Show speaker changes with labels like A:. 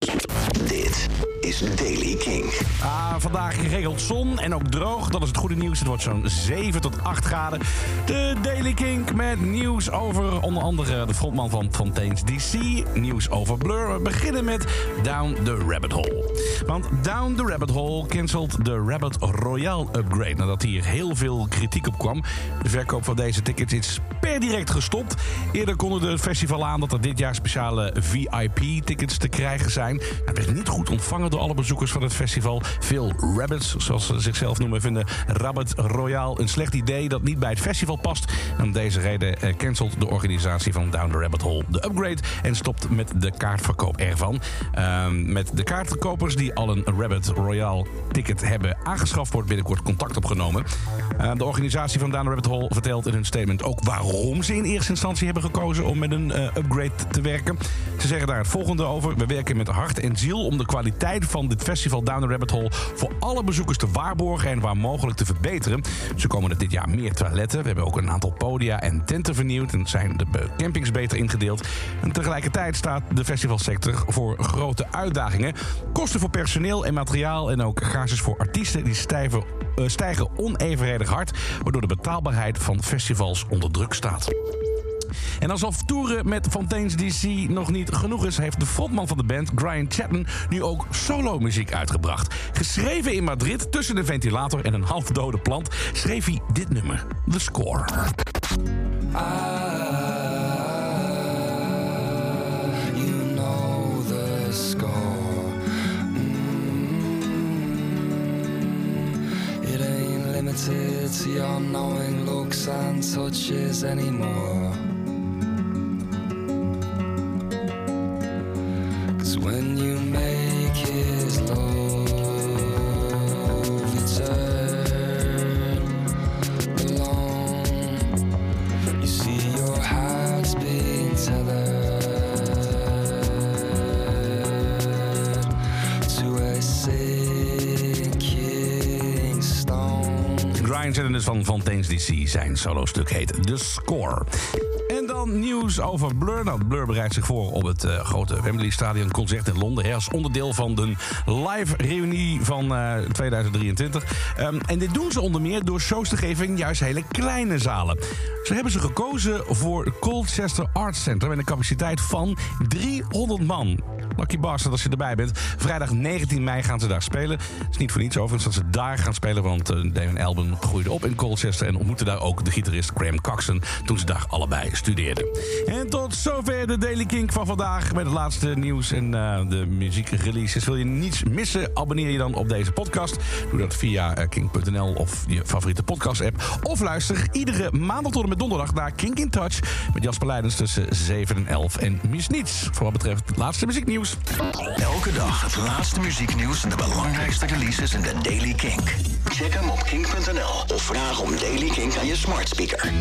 A: Dit is Daily King.
B: Ah, vandaag geregeld zon en ook droog. Dat is het goede nieuws. Het wordt zo'n 7 tot 8 graden. De Daily King met nieuws over onder andere de frontman van Fontaine's DC. Nieuws over Blur. We beginnen met Down the Rabbit Hole. Want Down the Rabbit Hole cancelt de Rabbit Royale upgrade. Nadat hier heel veel kritiek op kwam. De verkoop van deze tickets is per direct gestopt. Eerder kondigde het festival aan dat er dit jaar speciale VIP-tickets te krijgen zijn. Het werd niet goed ontvangen door alle bezoekers van het festival. Veel rabbits, zoals ze zichzelf noemen, vinden Rabbit Royale een slecht idee dat niet bij het festival past. Om deze reden eh, cancelt de organisatie van Down the Rabbit Hole de upgrade en stopt met de kaartverkoop ervan. Ehm, met de kaartverkopers die al een Rabbit Royale ticket hebben aangeschaft, wordt binnenkort contact opgenomen. Uh, de organisatie van Down the Rabbit Hole vertelt in hun statement ook waarom ze in eerste instantie hebben gekozen om met een uh, upgrade te werken. Ze zeggen daar het volgende over. We werken met hart en ziel om de kwaliteit van dit festival Down the Rabbit Hole voor alle bezoekers te waarborgen en waar mogelijk te verbeteren. Ze komen er dit jaar meer toiletten. We hebben ook een aantal podia en tenten vernieuwd en zijn de campings beter ingedeeld. En tegelijkertijd staat de festivalsector voor grote uitdagingen. Kosten voor personeel en materiaal en ook garages voor artiesten die stijven, uh, stijgen onevenredig hard, waardoor de betaalbaarheid van festivals onder druk staat. En alsof toeren met Fontaine's DC nog niet genoeg is, heeft de frontman van de band, Brian Chatton, nu ook solo-muziek uitgebracht. Geschreven in Madrid tussen een ventilator en een halfdode plant, schreef hij dit nummer, The Score.
C: you know the score. Mm, looks anymore. When you make his love return alone, you see your heart's being tethered to a sinking stone.
B: Brian Chatton is van Fontaine's DC. Zijn solo-stuk heet The Score. Nieuws over Blur. Nou, Blur bereidt zich voor op het uh, grote Wembley Stadion concert in Londen. Hè, als onderdeel van de live reunie van uh, 2023. Um, en dit doen ze onder meer door shows te geven in juist hele kleine zalen. Zo hebben ze gekozen voor Colchester Arts Center met een capaciteit van 300 man. Lucky Bastard als je erbij bent. Vrijdag 19 mei gaan ze daar spelen. Het is niet voor niets overigens dat ze daar gaan spelen... want uh, Damon groeide op in Colchester... en ontmoette daar ook de gitarist Graham Coxon... toen ze daar allebei studeerden. En tot zover de Daily Kink van vandaag... met het laatste nieuws en uh, de muziekreleases. Wil je niets missen, abonneer je dan op deze podcast. Doe dat via uh, kink.nl of je favoriete podcast-app. Of luister iedere maandag tot en met donderdag naar Kink in Touch... met Jasper Leidens tussen 7 en 11 en mis niets. Voor wat betreft het laatste muzieknieuws.
A: Elke dag het laatste muzieknieuws en de belangrijkste releases in de Daily Kink. Check hem op kink.nl of vraag om Daily Kink aan je smart speaker.